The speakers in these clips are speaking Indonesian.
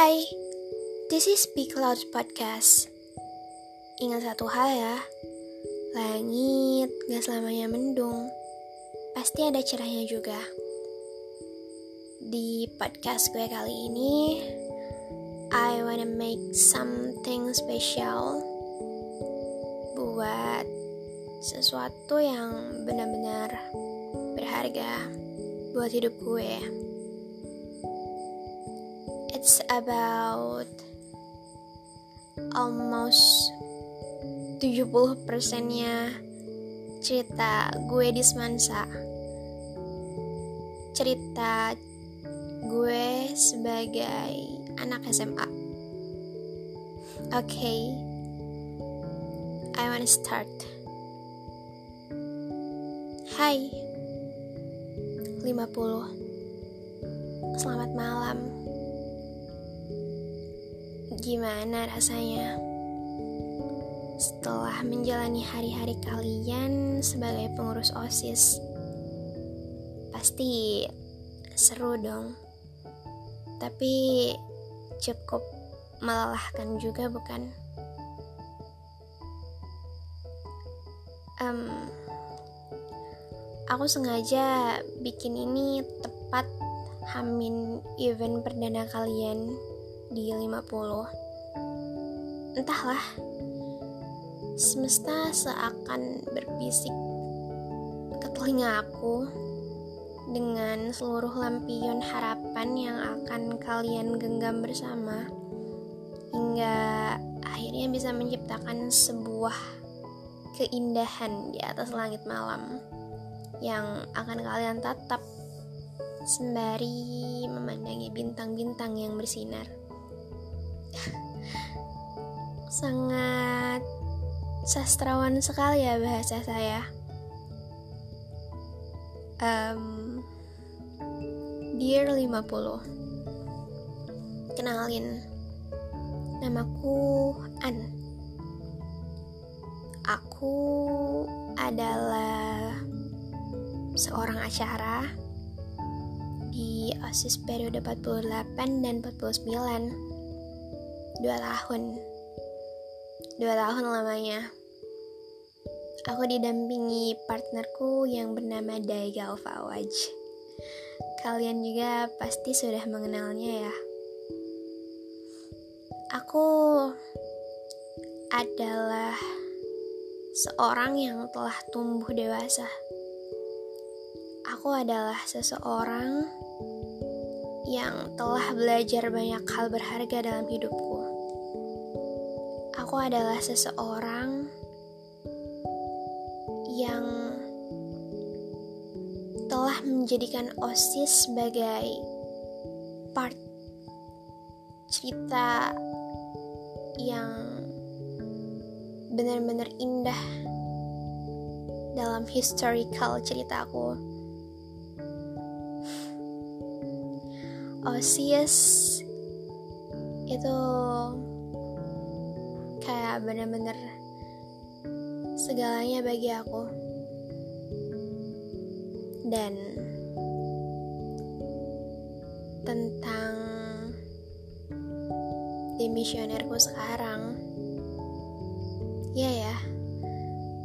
Hai, this is Speak Loud Podcast. Ingat satu hal ya, langit gak selamanya mendung, pasti ada cerahnya juga. Di podcast gue kali ini, I wanna make something special buat sesuatu yang benar-benar berharga buat hidup gue. It's about almost 70 persennya cerita gue di Semansa. Cerita gue sebagai anak SMA Oke okay. I wanna start. Hai 50 Selamat malam Gimana rasanya setelah menjalani hari-hari kalian sebagai pengurus OSIS? Pasti seru dong. Tapi cukup melelahkan juga bukan? Um, aku sengaja bikin ini tepat hamin event perdana kalian di 50 Entahlah. Semesta seakan berbisik ke telinga aku dengan seluruh lampion harapan yang akan kalian genggam bersama hingga akhirnya bisa menciptakan sebuah keindahan di atas langit malam yang akan kalian tatap sembari memandangi bintang-bintang yang bersinar sangat sastrawan sekali ya bahasa saya. Um, Dear 50 Kenalin Namaku An. Aku adalah seorang acara di OSIS periode 48 dan 49 dua tahun. Dua tahun lamanya. Aku didampingi partnerku yang bernama Daiga Fawaj kalian juga pasti sudah mengenalnya ya. Aku adalah seorang yang telah tumbuh dewasa. Aku adalah seseorang yang telah belajar banyak hal berharga dalam hidupku aku adalah seseorang yang telah menjadikan OSIS sebagai part cerita yang benar-benar indah dalam historical ceritaku. OSIS itu kayak bener-bener segalanya bagi aku. Dan tentang demisionerku sekarang ya ya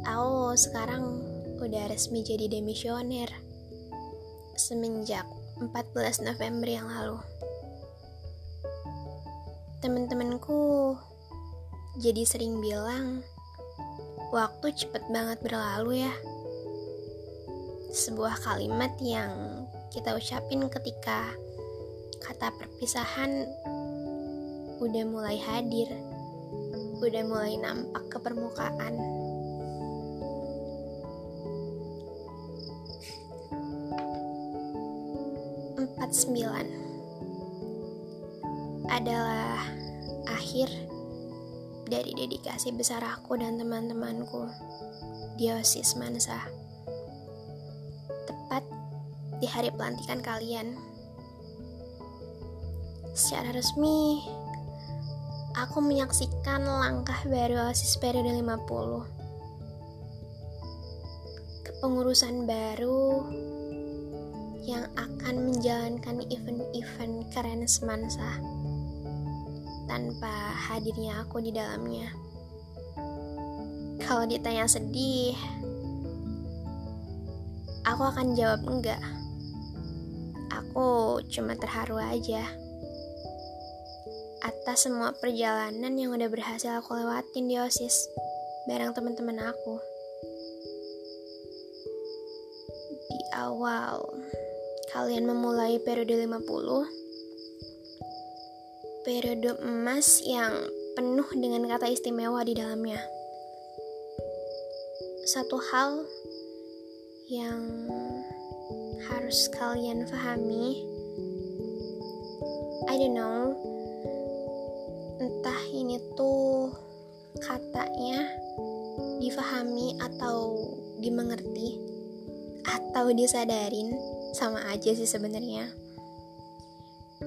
aku sekarang udah resmi jadi demisioner semenjak 14 November yang lalu. Temen-temenku jadi sering bilang, waktu cepet banget berlalu ya. Sebuah kalimat yang kita ucapin ketika kata perpisahan udah mulai hadir, udah mulai nampak ke permukaan. Empat sembilan adalah dari dedikasi besar aku dan teman-temanku di OSIS Mansa. Tepat di hari pelantikan kalian. Secara resmi, aku menyaksikan langkah baru OSIS periode 50. Kepengurusan baru yang akan menjalankan event-event keren semansa tanpa hadirnya aku di dalamnya. Kalau ditanya sedih, aku akan jawab enggak. Aku cuma terharu aja atas semua perjalanan yang udah berhasil aku lewatin di OSIS bareng teman-teman aku. Di awal kalian memulai periode 50, periode emas yang penuh dengan kata istimewa di dalamnya. Satu hal yang harus kalian pahami, I don't know, entah ini tuh katanya difahami atau dimengerti atau disadarin sama aja sih sebenarnya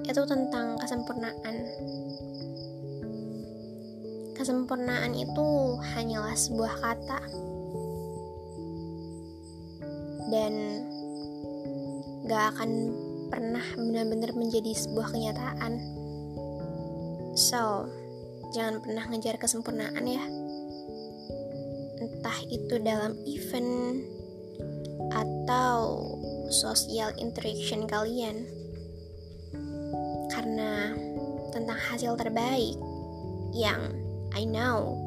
itu tentang kesempurnaan. Kesempurnaan itu hanyalah sebuah kata, dan gak akan pernah benar-benar menjadi sebuah kenyataan. So, jangan pernah ngejar kesempurnaan ya. Entah itu dalam event atau social interaction kalian karena tentang hasil terbaik yang I know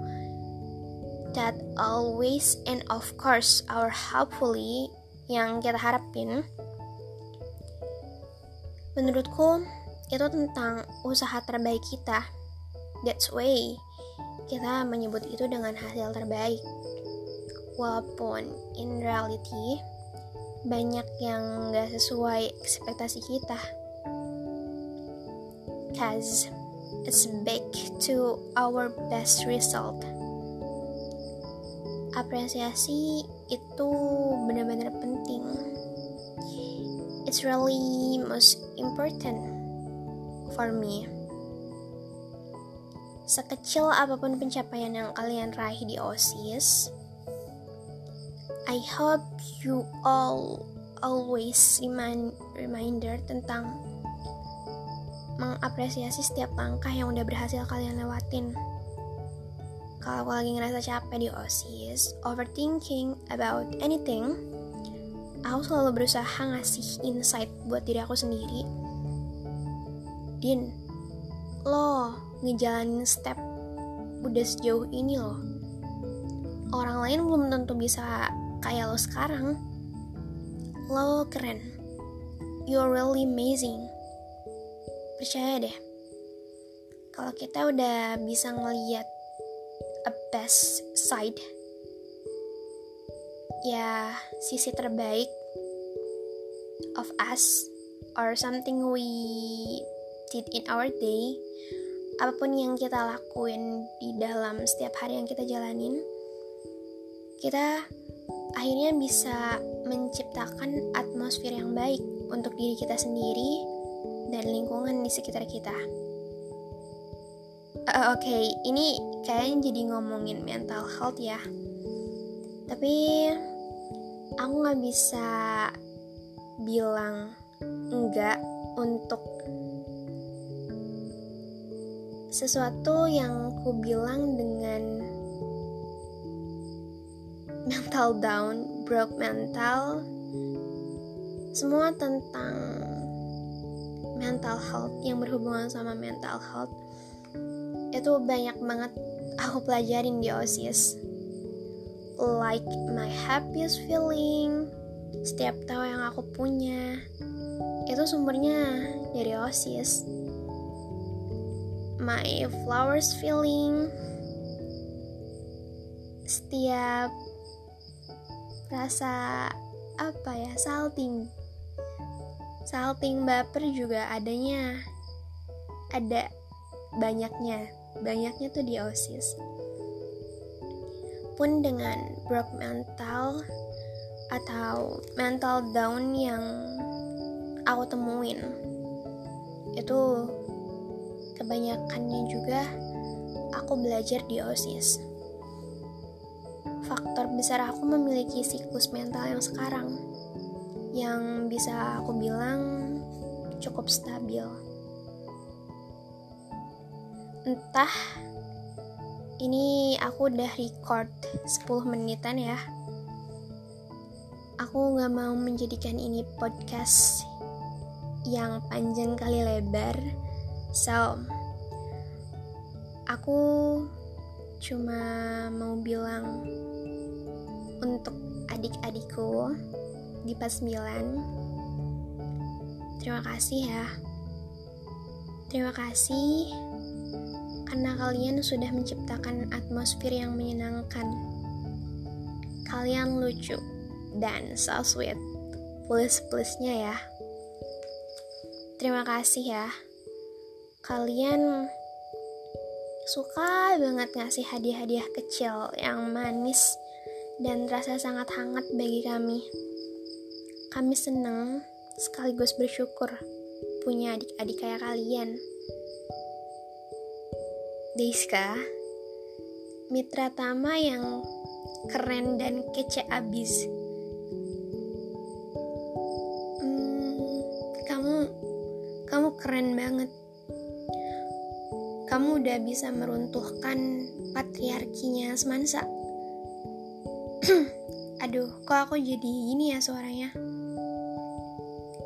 that always and of course our hopefully yang kita harapin. Menurutku itu tentang usaha terbaik kita. That's why kita menyebut itu dengan hasil terbaik. Walaupun in reality banyak yang gak sesuai ekspektasi kita because it's back to our best result. Apresiasi itu benar-benar penting. It's really most important for me. Sekecil apa pun pencapaian yang kalian raih di OSIS, I hope you all always remind reminder tentang mengapresiasi setiap langkah yang udah berhasil kalian lewatin. Kalau aku lagi ngerasa capek di OSIS, overthinking about anything, aku selalu berusaha ngasih insight buat diri aku sendiri. Din, lo ngejalanin step udah sejauh ini loh. Orang lain belum tentu bisa kayak lo sekarang. Lo keren. You're really amazing percaya deh. Kalau kita udah bisa ngeliat a best side ya sisi terbaik of us or something we did in our day apa pun yang kita lakuin di dalam setiap hari yang kita jalanin kita akhirnya bisa menciptakan atmosfer yang baik untuk diri kita sendiri dan lingkungan di sekitar kita. Uh, Oke, okay, ini kayaknya jadi ngomongin mental health ya. Tapi aku nggak bisa bilang enggak untuk sesuatu yang ku bilang dengan mental down, broke mental, semua tentang mental health yang berhubungan sama mental health itu banyak banget aku pelajarin di OSIS like my happiest feeling setiap tahu yang aku punya itu sumbernya dari OSIS my flowers feeling setiap rasa apa ya salting salting baper juga adanya. Ada banyaknya. Banyaknya tuh di osis. Pun dengan broke mental atau mental down yang aku temuin itu kebanyakannya juga aku belajar di OSIS. Faktor besar aku memiliki siklus mental yang sekarang yang bisa aku bilang cukup stabil. entah ini aku udah record 10 menitan ya aku gak mau menjadikan ini podcast yang panjang kali lebar so aku cuma mau bilang untuk adik-adikku di pas 9 terima kasih ya. Terima kasih karena kalian sudah menciptakan atmosfer yang menyenangkan. Kalian lucu dan so sweet. Plus-plusnya ya. Terima kasih ya. Kalian suka banget ngasih hadiah-hadiah kecil yang manis dan terasa sangat hangat bagi kami. Kami senang sekaligus bersyukur punya adik-adik kayak kalian. Deiska, mitra Tama yang keren dan kece abis. Hmm, kamu, kamu keren banget kamu udah bisa meruntuhkan patriarkinya semansa. Aduh, kok aku jadi gini ya suaranya?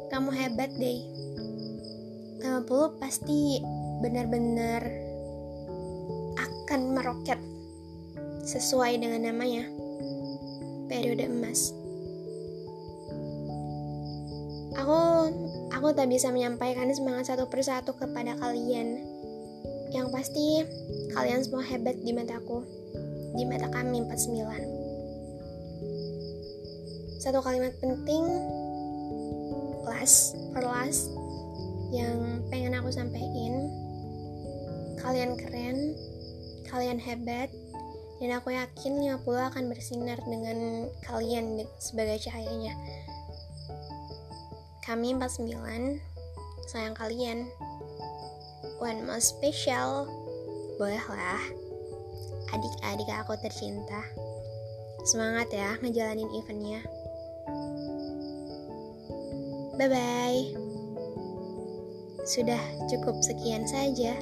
Kamu hebat deh. 50 pasti benar-benar akan meroket sesuai dengan namanya. Periode emas. Aku aku tak bisa menyampaikan semangat satu persatu kepada kalian yang pasti kalian semua hebat di mataku, di mata kami 49. Satu kalimat penting, last, for last, yang pengen aku sampaikan. Kalian keren, kalian hebat, dan aku yakin 50 akan bersinar dengan kalian sebagai cahayanya. Kami 49, sayang kalian one more special bolehlah adik-adik aku tercinta semangat ya ngejalanin eventnya bye bye sudah cukup sekian saja